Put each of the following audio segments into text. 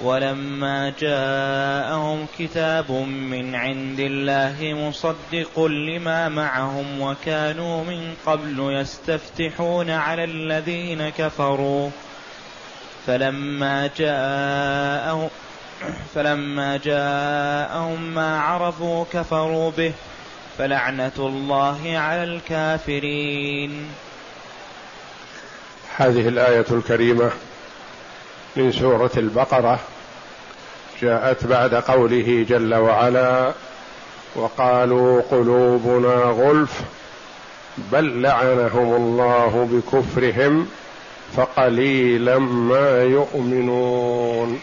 ولما جاءهم كتاب من عند الله مصدق لما معهم وكانوا من قبل يستفتحون على الذين كفروا. فلما جاءهم فلما جاءهم ما عرفوا كفروا به فلعنة الله على الكافرين. هذه الآية الكريمة من سورة البقرة. جاءت بعد قوله جل وعلا وقالوا قلوبنا غلف بل لعنهم الله بكفرهم فقليلا ما يؤمنون.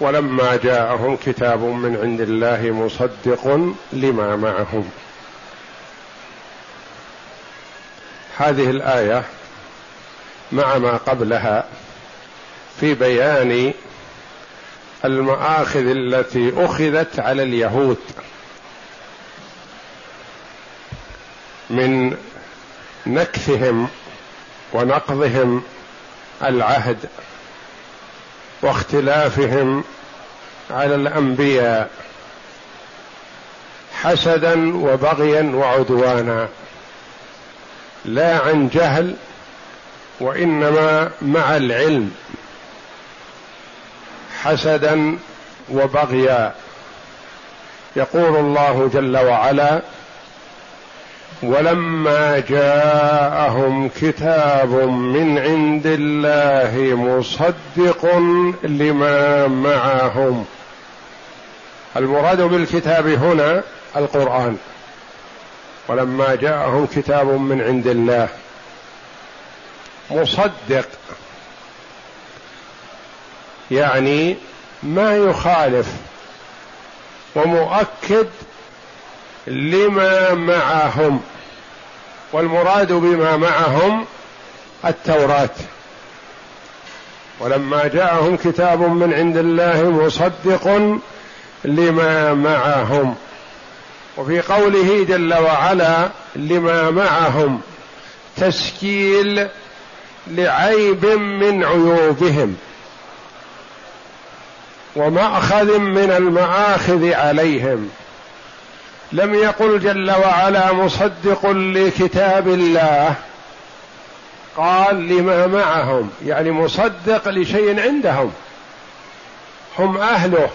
ولما جاءهم كتاب من عند الله مصدق لما معهم. هذه الآية مع ما قبلها في بيان المآخذ التي أخذت على اليهود من نكثهم ونقضهم العهد واختلافهم على الأنبياء حسدا وبغيا وعدوانا لا عن جهل وإنما مع العلم. حسدا وبغيا. يقول الله جل وعلا ولما جاءهم كتاب من عند الله مصدق لما معهم. المراد بالكتاب هنا القرآن. ولما جاءهم كتاب من عند الله مصدق. يعني ما يخالف ومؤكد لما معهم والمراد بما معهم التوراة. ولما جاءهم كتاب من عند الله مصدق لما معهم. وفي قوله جل وعلا لما معهم تسكيل لعيب من عيوبهم. ومأخذ من المآخذ عليهم. لم يقل جل وعلا مصدق لكتاب الله. قال لما معهم يعني مصدق لشيء عندهم. هم أهله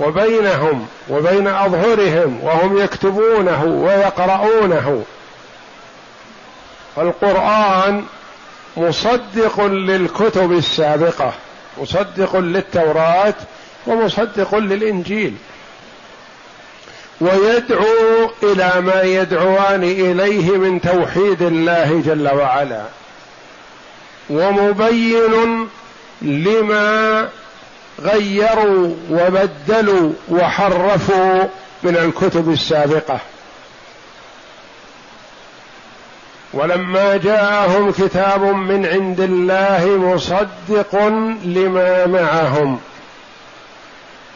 وبينهم وبين أظهرهم وهم يكتبونه ويقرؤونه. فالقرآن مصدق للكتب السابقة. مصدق للتوراة ومصدق للإنجيل. ويدعو إلى ما يدعوان إليه من توحيد الله جل وعلا. ومبين لما غيروا وبدلوا وحرفوا من الكتب السابقة. ولما جاءهم كتاب من عند الله مصدق لما معهم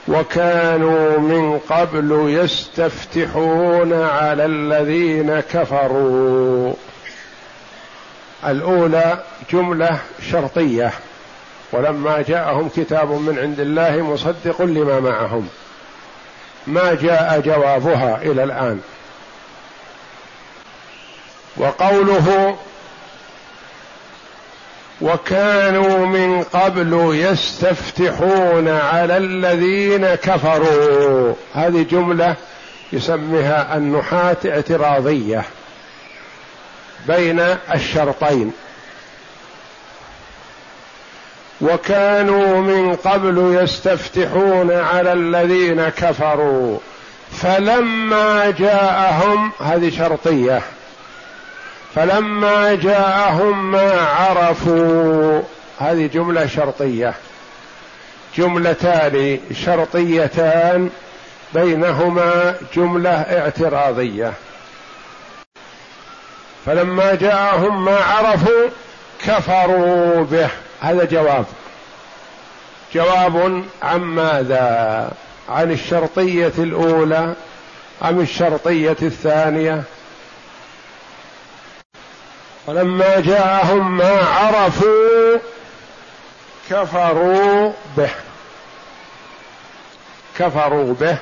وكانوا من قبل يستفتحون على الذين كفروا. الأولى جملة شرطية. ولما جاءهم كتاب من عند الله مصدق لما معهم. ما جاء جوابها إلى الآن؟ وقوله وكانوا من قبل يستفتحون على الذين كفروا. هذه جملة يسميها النحاة اعتراضية بين الشرطين. وكانوا من قبل يستفتحون على الذين كفروا فلما جاءهم هذه شرطية فلما جاءهم ما عرفوا هذه جملة شرطية. جملتان شرطيتان بينهما جملة اعتراضية. فلما جاءهم ما عرفوا كفروا به. هذا جواب. جواب عن ماذا؟ عن الشرطية الأولى أم الشرطية الثانية؟ فلما جاءهم ما عرفوا كفروا به. كفروا به.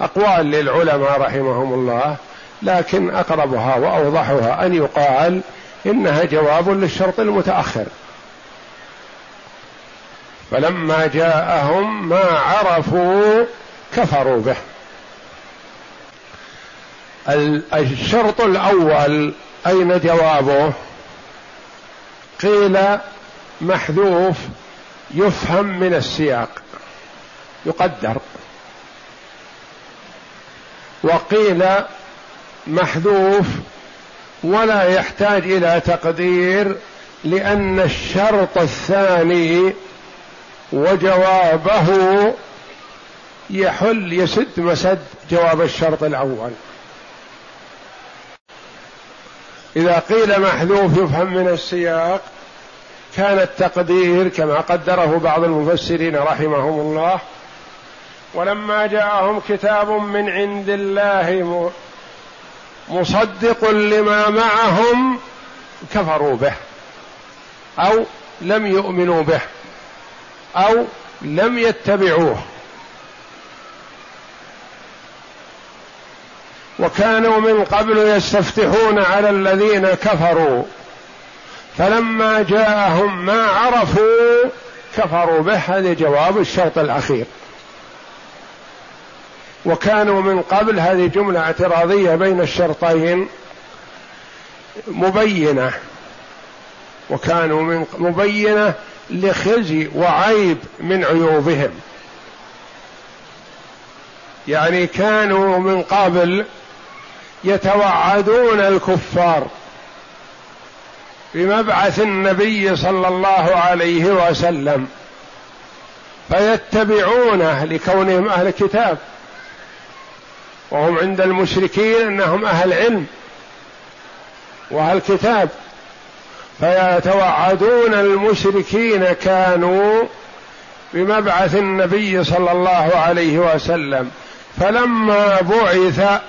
أقوال للعلماء رحمهم الله لكن أقربها وأوضحها أن يقال إنها جواب للشرط المتأخر. فلما جاءهم ما عرفوا كفروا به. الشرط الأول أين جوابه؟ قيل محذوف يفهم من السياق. يقدر. وقيل محذوف ولا يحتاج إلى تقدير لأن الشرط الثاني وجوابه يحل يسد مسد جواب الشرط الأول. إذا قيل محذوف يفهم من السياق كان التقدير كما قدره بعض المفسرين رحمهم الله ولما جاءهم كتاب من عند الله مصدق لما معهم كفروا به أو لم يؤمنوا به أو لم يتبعوه. وكانوا من قبل يستفتحون على الذين كفروا. فلما جاءهم ما عرفوا كفروا به. هذا جواب الشرط الأخير. وكانوا من قبل هذه جملة اعتراضية بين الشرطين مبينة. وكانوا من مبينة لخزي وعيب من عيوبهم. يعني كانوا من قبل يتوعدون الكفار بمبعث النبي صلى الله عليه وسلم فيتبعونه لكونهم أهل كتاب وهم عند المشركين أنهم أهل علم وأهل كتاب فيتوعدون المشركين كانوا بمبعث النبي صلى الله عليه وسلم. فلما بعث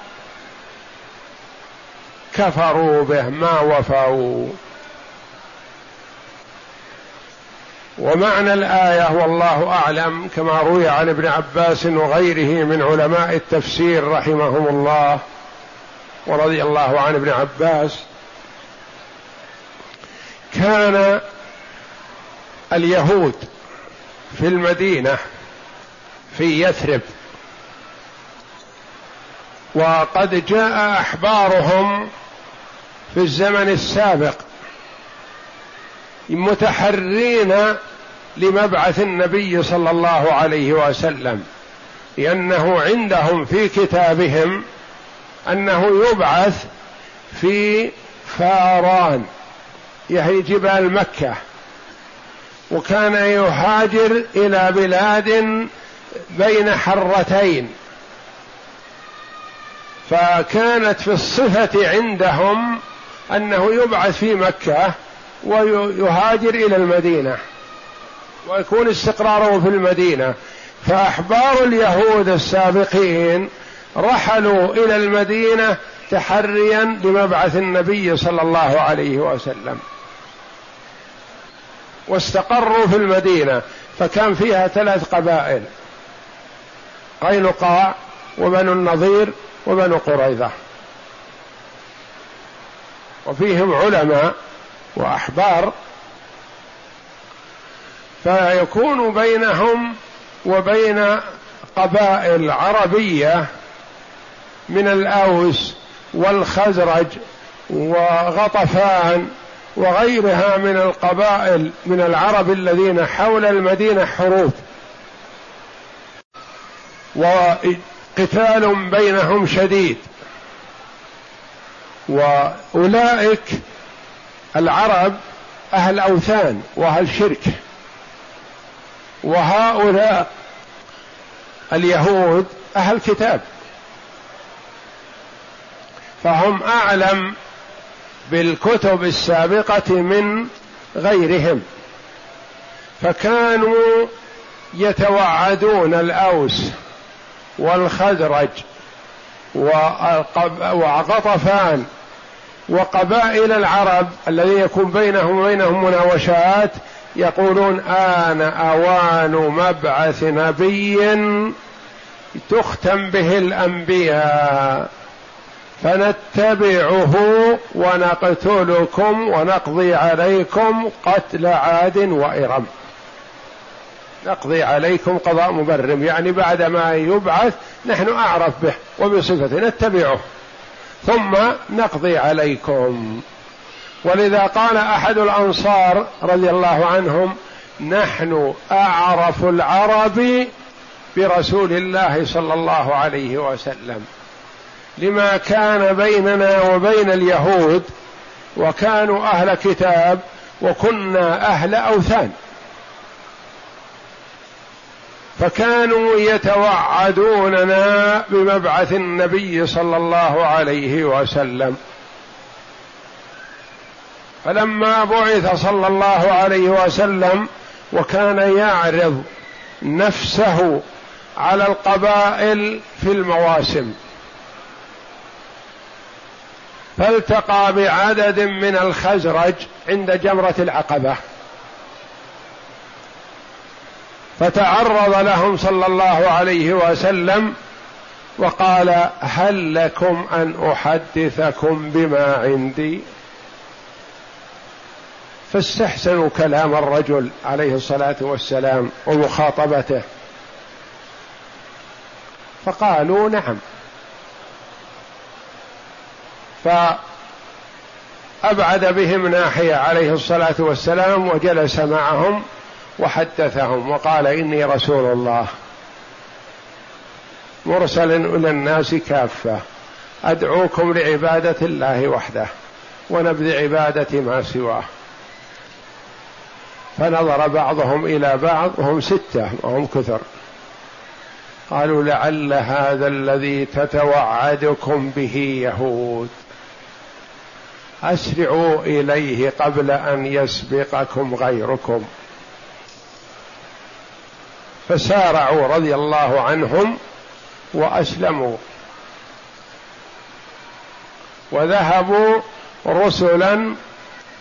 كفروا به ما وفوا. ومعنى الآية والله أعلم كما روي عن ابن عباس وغيره من علماء التفسير رحمهم الله ورضي الله عن ابن عباس كان اليهود في المدينة في يثرب. وقد جاء أحبارهم في الزمن السابق متحرين لمبعث النبي صلى الله عليه وسلم لأنه عندهم في كتابهم أنه يبعث في فاران يهي جبال مكة وكان يهاجر إلى بلاد بين حرتين. فكانت في الصفة عندهم أنه يبعث في مكة ويهاجر إلى المدينة ويكون استقراره في المدينة. فأحبار اليهود السابقين رحلوا إلى المدينة تحريا بمبعث النبي صلى الله عليه وسلم. واستقروا في المدينة فكان فيها ثلاث قبائل قينقاع وبنو النضير وبنو قريظة. وفيهم علماء وأحبار. فيكون بينهم وبين قبائل عربية من الأوس والخزرج وغطفان وغيرها من القبائل من العرب الذين حول المدينة حروب. وقتال بينهم شديد. وأولئك العرب أهل أوثان وأهل شرك. وهؤلاء اليهود أهل كتاب. فهم أعلم بالكتب السابقة من غيرهم. فكانوا يتوعدون الأوس والخزرج وغطفان وقبائل العرب الذي يكون بينهم وبينهم مناوشات يقولون آن أوان مبعث نبي تختم به الأنبياء. فنتبعه ونقتلكم ونقضي عليكم قتل عاد وإرم. نقضي عليكم قضاء مبرم. يعني بعد ما يبعث نحن أعرف به وبصفته نتبعه. ثم نقضي عليكم. ولذا قال أحد الأنصار رضي الله عنهم نحن أعرف العرب برسول الله صلى الله عليه وسلم. لما كان بيننا وبين اليهود وكانوا أهل كتاب وكنا أهل أوثان. فكانوا يتوعدوننا بمبعث النبي صلى الله عليه وسلم. فلما بعث صلى الله عليه وسلم وكان يعرض نفسه على القبائل في المواسم فالتقى بعدد من الخزرج عند جمرة العقبة. فتعرض لهم صلى الله عليه وسلم وقال هل لكم أن أحدثكم بما عندي؟ فاستحسنوا كلام الرجل عليه الصلاة والسلام ومخاطبته. فقالوا نعم. فأبعد بهم ناحية عليه الصلاة والسلام وجلس معهم وحدثهم وقال إني رسول الله. مرسل إلى الناس كافة. أدعوكم لعبادة الله وحده ونبذ عبادة ما سواه. فنظر بعضهم إلى بعض وهم ستة وهم كثر. قالوا لعل هذا الذي تتوعدكم به يهود. أسرعوا إليه قبل أن يسبقكم غيركم. فسارعوا رضي الله عنهم وأسلموا. وذهبوا رسلا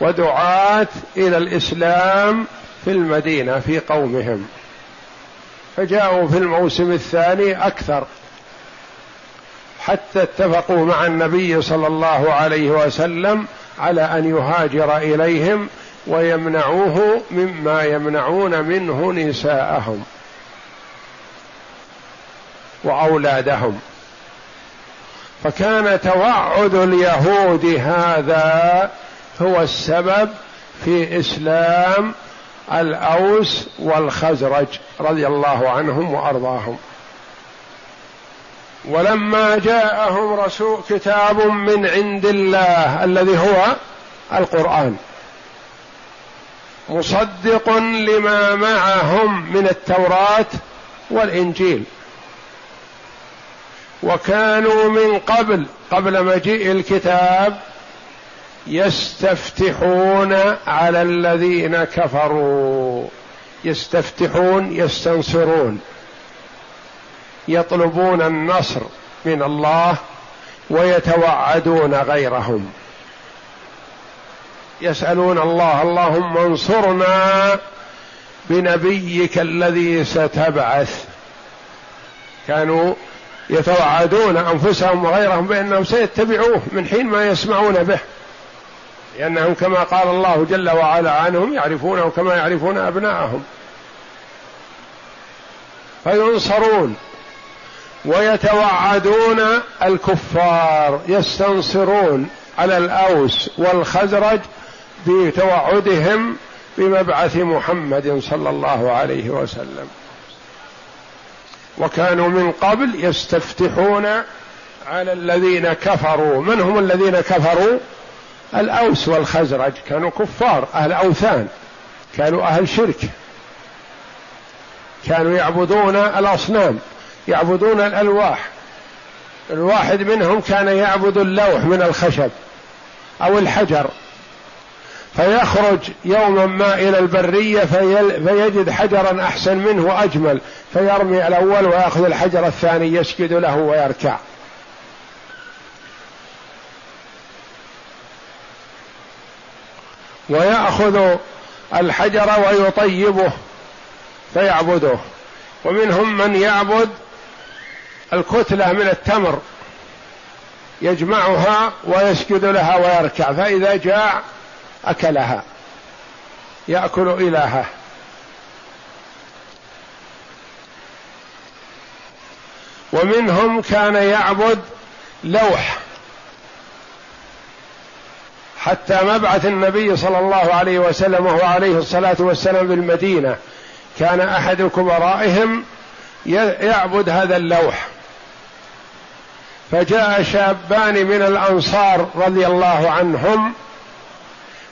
ودعاة إلى الإسلام في المدينة في قومهم. فجاءوا في الموسم الثاني أكثر حتى اتفقوا مع النبي صلى الله عليه وسلم على أن يهاجر إليهم ويمنعوه مما يمنعون منه نساءهم. وأولادهم. فكان توعد اليهود هذا هو السبب في إسلام الأوس والخزرج رضي الله عنهم وأرضاهم. ولما جاءهم رسول كتاب من عند الله الذي هو القرآن. مصدق لما معهم من التوراة والإنجيل. وكانوا من قبل قبل مجيء الكتاب يستفتحون على الذين كفروا. يستفتحون يستنصرون. يطلبون النصر من الله ويتوعدون غيرهم. يسألون الله اللهم انصرنا بنبيك الذي ستبعث. كانوا يتوعدون أنفسهم وغيرهم بأنهم سيتبعوه من حين ما يسمعون به. لأنهم كما قال الله جل وعلا عنهم يعرفونه كما يعرفون أبناءهم. فينصرون ويتوعدون الكفار يستنصرون على الأوس والخزرج بتوعدهم بمبعث محمد صلى الله عليه وسلم. وكانوا من قبل يستفتحون على الذين كفروا. من هم الذين كفروا؟ الأوس والخزرج. كانوا كفار أهل أوثان. كانوا أهل شرك. كانوا يعبدون الأصنام يعبدون الألواح. الواحد منهم كان يعبد اللوح من الخشب أو الحجر. فيخرج يوما ما إلى البرية فيجد حجرا أحسن منه وأجمل. فيرمي الأول ويأخذ الحجر الثاني يسجد له ويركع. ويأخذ الحجر ويطيبه فيعبده. ومنهم من يعبد الكتلة من التمر يجمعها ويسجد لها ويركع فإذا جاع أكلها يأكل إلهه. ومنهم كان يعبد لوح. حتى مبعث النبي صلى الله عليه وسلم وهو عليه الصلاة والسلام بالمدينة كان أحد كبرائهم يعبد هذا اللوح. فجاء شابان من الأنصار رضي الله عنهم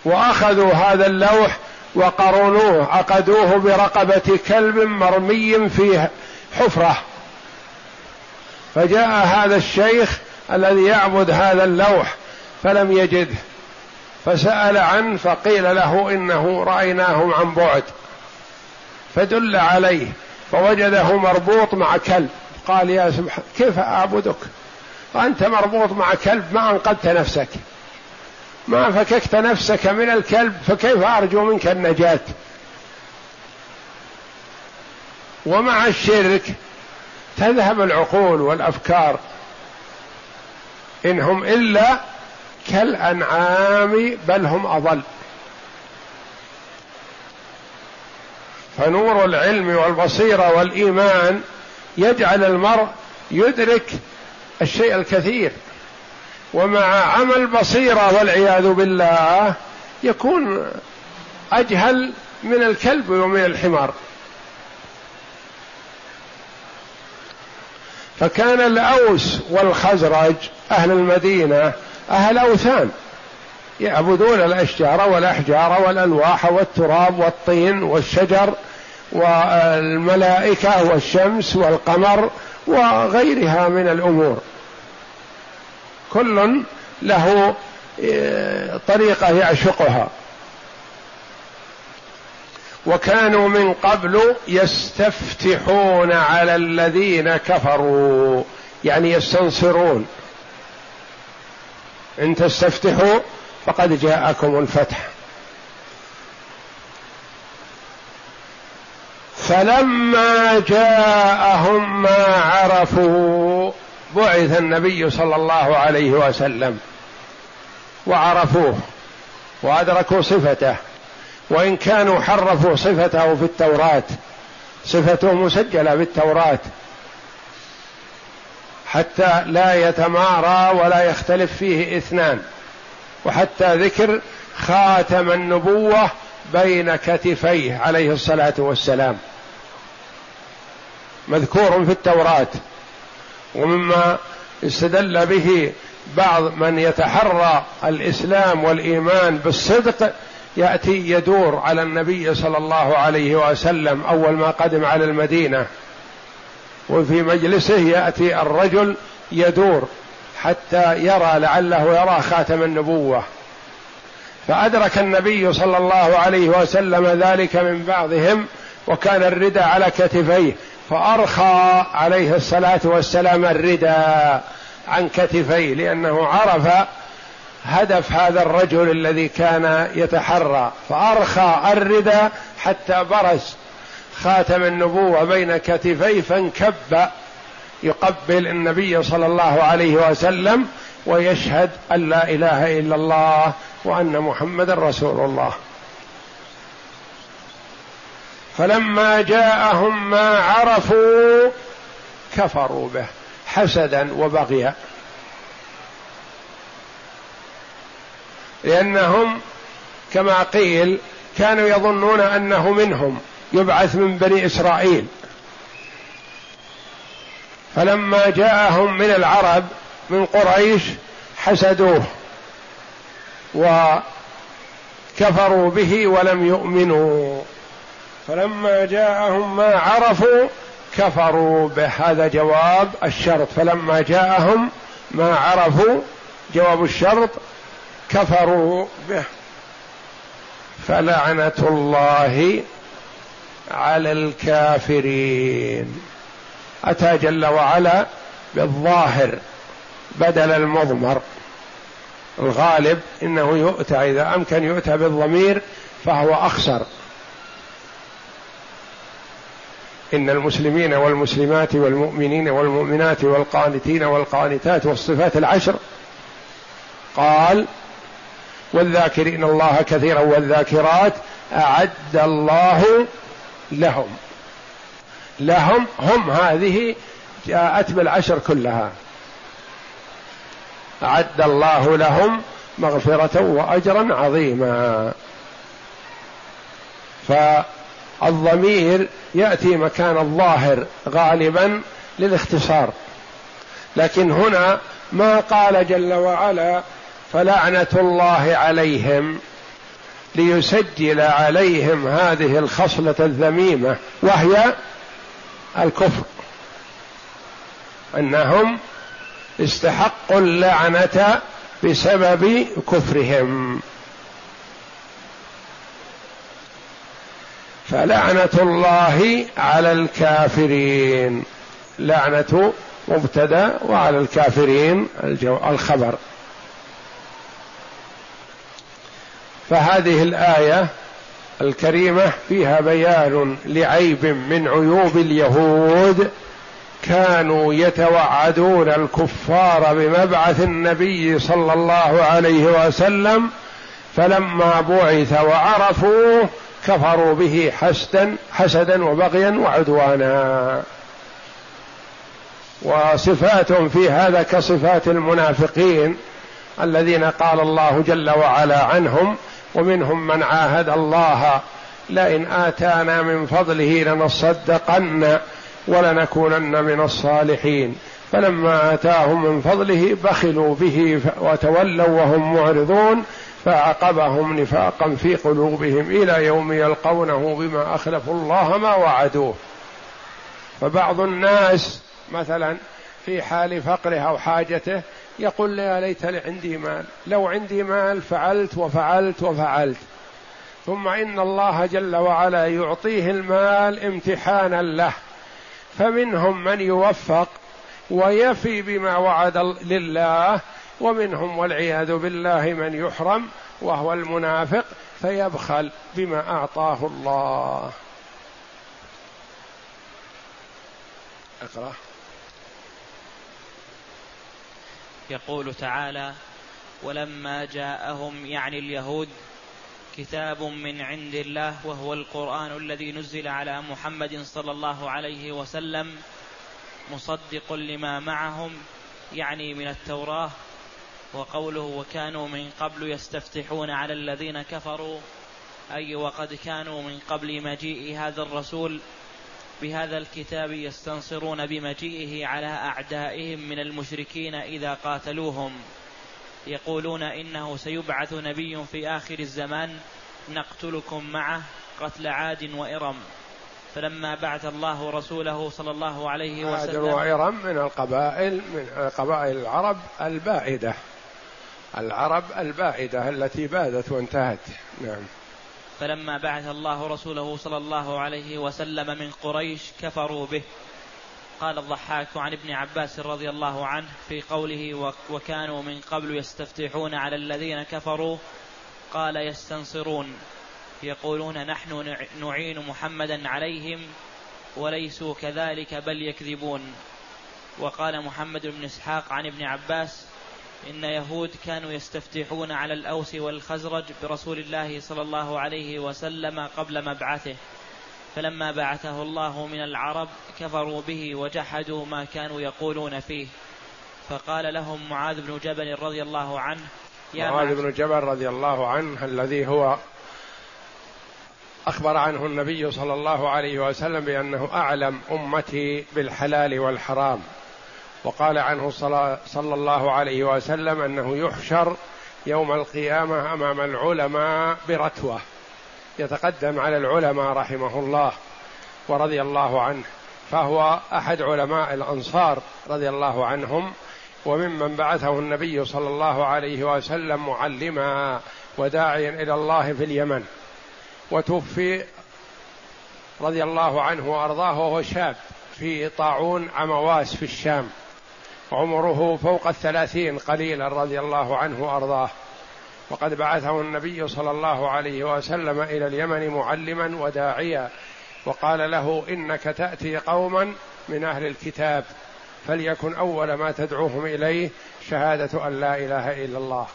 وأخذوا هذا اللوح وقرنوه عقدوه برقبة كلب مرمي في حفرة. فجاء هذا الشيخ الذي يعبد هذا اللوح فلم يجده فسأل عنه فقيل له إنه رأيناه عن بعد. فدل عليه فوجده مربوط مع كلب. قال يا سبحان كيف أعبدك؟ وأنت مربوط مع كلب ما أنقذت نفسك. ما فككت نفسك من الكلب فكيف أرجو منك النجاة؟ ومع الشرك تذهب العقول والأفكار. إنهم إلا كالأنعام بل هم أضل. فنور العلم والبصيرة والإيمان يجعل المرء يدرك الشيء الكثير. ومع عمل بصيرة والعياذ بالله يكون أجهل من الكلب ومن الحمار. فكان الأوس والخزرج أهل المدينة أهل أوثان يعبدون الأشجار والأحجار والألواح والتراب والطين والشجر والملائكة والشمس والقمر وغيرها من الأمور. كل له آه، طريقة يعشقها. وكانوا من قبل يستفتحون على الذين كفروا. يعني يستنصرون. إن تستفتحوا فقد جاءكم الفتح. فلما جاءهم ما عرفوا بعث النبي صلى الله عليه وسلم. وعرفوه. وأدركوا صفته. وإن كانوا حرفوا صفته في التوراة صفته مسجلة بالتوراه حتى لا يتمارى ولا يختلف فيه اثنان وحتى ذكر خاتم النبوة بين كتفيه عليه الصلاة والسلام. مذكور في التوراة ومما استدل به بعض من يتحرى الإسلام والإيمان بالصدق يأتي يدور على النبي صلى الله عليه وسلم أول ما قدم على المدينة. وفي مجلسه يأتي الرجل يدور حتى يرى لعله يرى خاتم النبوة. فأدرك النبي صلى الله عليه وسلم ذلك من بعضهم وكان الردى على كتفيه فأرخى عليه الصلاة والسلام الردى عن كتفيه لأنه عرف هدف هذا الرجل الذي كان يتحرى فأرخى الردى حتى برز خاتم النبوة بين كتفيه فانكب يقبل النبي صلى الله عليه وسلم ويشهد أن لا إله إلا الله وأن محمد رسول الله. فلما جاءهم ما عرفوا كفروا به حسدا وبغيا. لأنهم كما قيل كانوا يظنون أنه منهم يبعث من بني إسرائيل. فلما جاءهم من العرب من قريش حسدوه وكفروا به ولم يؤمنوا. فلما جاءهم ما عرفوا كفروا به. هذا جواب الشرط. فلما جاءهم ما عرفوا جواب الشرط كفروا به. فلعنة الله على الكافرين. أتى جل وعلا بالظاهر بدل المضمر. الغالب إنه يؤتى إذا أمكن يؤتى بالضمير فهو أخسر. إن المسلمين والمسلمات والمؤمنين والمؤمنات والقانتين والقانتات والصفات العشر قال والذاكرين الله كثيرا والذاكرات أعد الله لهم. لهم هم هذه جاءت بالعشر كلها. أعد الله لهم مغفرة وأجرا عظيما. فالضمير يأتي مكان الظاهر غالبا للاختصار. لكن هنا ما قال جل وعلا فلعنة الله عليهم ليسجل عليهم هذه الخصلة الذميمة وهي الكفر. أنهم استحقوا اللعنة بسبب كفرهم. فلعنة الله على الكافرين. لعنة مبتدأ وعلى الكافرين الخبر. فهذه الآية الكريمة فيها بيان لعيب من عيوب اليهود كانوا يتوعدون الكفار بمبعث النبي صلى الله عليه وسلم فلما بعث وعرفوه كفروا به حسدا حسدا وبغيا وعدوانا. وصفات في هذا كصفات المنافقين الذين قال الله جل وعلا عنهم ومنهم من عاهد الله لئن آتانا من فضله لنصدقن ولنكونن من الصالحين. فلما آتاهم من فضله بخلوا به وتولوا وهم معرضون فعقبهم نفاقا في قلوبهم إلى يوم يلقونه بما أخلفوا الله ما وعدوه. فبعض الناس مثلا في حال فقره أو حاجته يقول يا ليت عندي مال. لو عندي مال فعلت وفعلت وفعلت. ثم إن الله جل وعلا يعطيه المال امتحانا له. فمنهم من يوفق ويفي بما وعد لله ومنهم والعياذ بالله من يحرم وهو المنافق فيبخل بما أعطاه الله. أقرأ. يقول تعالى ولما جاءهم يعني اليهود كتاب من عند الله وهو القرآن الذي نزل على محمد صلى الله عليه وسلم مصدق لما معهم يعني من التوراه وقوله وكانوا من قبل يستفتحون على الذين كفروا أي وقد كانوا من قبل مجيء هذا الرسول بهذا الكتاب يستنصرون بمجيئه على أعدائهم من المشركين إذا قاتلوهم. يقولون إنه سيبعث نبي في آخر الزمان نقتلكم معه قتل عاد وإرم. فلما بعث الله رسوله صلى الله عليه وسلم عاد وإرم من القبائل من قبائل العرب البائدة العرب البائدة التي بادت وانتهت. نعم. فلما بعث الله رسوله صلى الله عليه وسلم من قريش كفروا به. قال الضحاك عن ابن عباس رضي الله عنه في قوله وكانوا من قبل يستفتحون على الذين كفروا. قال يستنصرون. يقولون نحن نعين محمدا عليهم وليسوا كذلك بل يكذبون. وقال محمد بن إسحاق عن ابن عباس إن يهود كانوا يستفتحون على الأوس والخزرج برسول الله صلى الله عليه وسلم قبل مبعثه. فلما بعثه الله من العرب كفروا به وجحدوا ما كانوا يقولون فيه. فقال لهم معاذ بن جبل رضي الله عنه يا معاذ بن جبل رضي الله عنه الذي هو أخبر عنه النبي صلى الله عليه وسلم بأنه أعلم أمتي بالحلال والحرام. وقال عنه صلى الله عليه وسلم أنه يحشر يوم القيامة أمام العلماء برتوه يتقدم على العلماء رحمه الله ورضي الله عنه فهو أحد علماء الأنصار رضي الله عنهم وممن بعثه النبي صلى الله عليه وسلم معلما وداعيا إلى الله في اليمن. وتوفي رضي الله عنه وأرضاه وهو شاب في طاعون عمواس في الشام. عمره فوق الثلاثين قليلا رضي الله عنه وأرضاه. وقد بعثه النبي صلى الله عليه وسلم إلى اليمن معلما وداعيا وقال له إنك تأتي قوما من أهل الكتاب فليكن أول ما تدعوهم إليه شهادة أن لا إله إلا الله.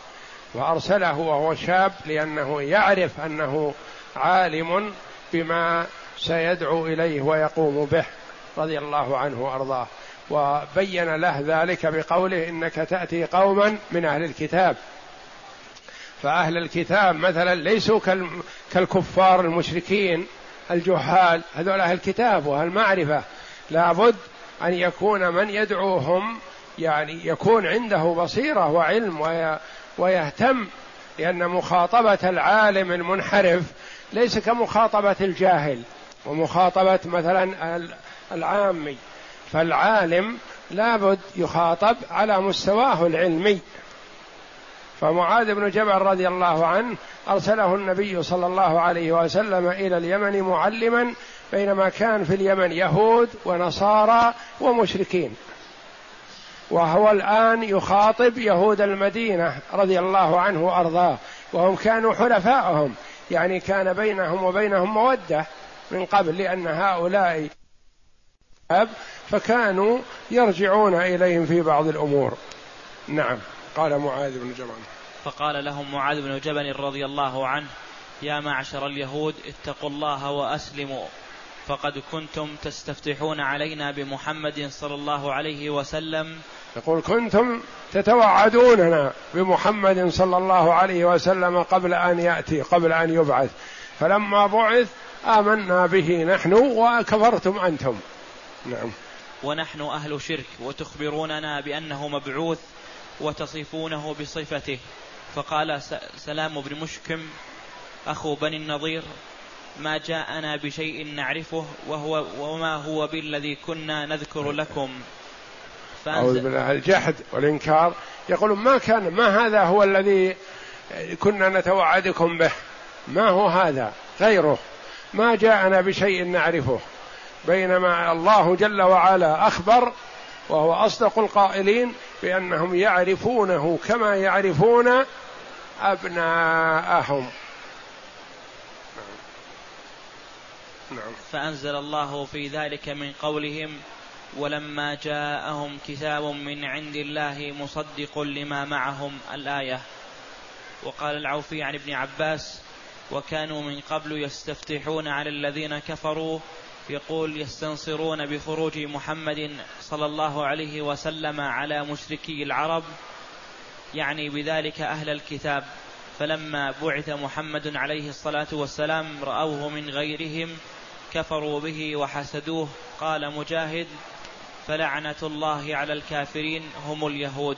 وأرسله وهو شاب لأنه يعرف أنه عالم بما سيدعو إليه ويقوم به رضي الله عنه وأرضاه. وبين له ذلك بقوله إنك تأتي قوما من أهل الكتاب. فأهل الكتاب مثلا ليسوا كالكفار المشركين الجهال هذول أهل الكتاب وأهل المعرفة. لابد أن يكون من يدعوهم يعني يكون عنده بصيرة وعلم ويهتم لأن مخاطبة العالم المنحرف ليس كمخاطبة الجاهل ومخاطبة مثلا العامي. فالعالم لابد يخاطب على مستواه العلمي. فمعاذ بن جبل رضي الله عنه أرسله النبي صلى الله عليه وسلم إلى اليمن معلما بينما كان في اليمن يهود ونصارى ومشركين. وهو الآن يخاطب يهود المدينة رضي الله عنه وأرضاه وهم كانوا حلفاءهم يعني كان بينهم وبينهم مودة من قبل لأن هؤلاء فكانوا يرجعون إليهم في بعض الأمور. نعم. قال معاذ بن جبل. فقال لهم معاذ بن جبل رضي الله عنه يا معشر اليهود اتقوا الله وأسلموا. فقد كنتم تستفتحون علينا بمحمد صلى الله عليه وسلم. يقول كنتم تتوعدوننا بمحمد صلى الله عليه وسلم قبل أن يأتي قبل أن يبعث. فلما بعث آمنا به نحن وكفرتم أنتم. نعم. ونحن أهل شرك وتخبروننا بأنه مبعوث وتصفونه بصفته. فقال سلام بن مشكم أخو بني النضير ما جاءنا بشيء نعرفه وهو وما هو بالذي كنا نذكر لكم. أعوذ بالله الجحد والإنكار. يقولون ما كان ما هذا هو الذي كنا نتوعدكم به؟ ما هو هذا؟ غيره. ما جاءنا بشيء نعرفه؟ بينما الله جل وعلا أخبر وهو أصدق القائلين بأنهم يعرفونه كما يعرفون أبناءهم نعم. فأنزل الله في ذلك من قولهم ولما جاءهم كتاب من عند الله مصدق لما معهم الآية وقال العوفي عن ابن عباس وكانوا من قبل يستفتحون على الذين كفروا يقول يستنصرون بخروج محمد صلى الله عليه وسلم على مشركي العرب يعني بذلك أهل الكتاب. فلما بعث محمد عليه الصلاة والسلام رأوه من غيرهم كفروا به وحسدوه. قال مجاهد فلعنة الله على الكافرين هم اليهود.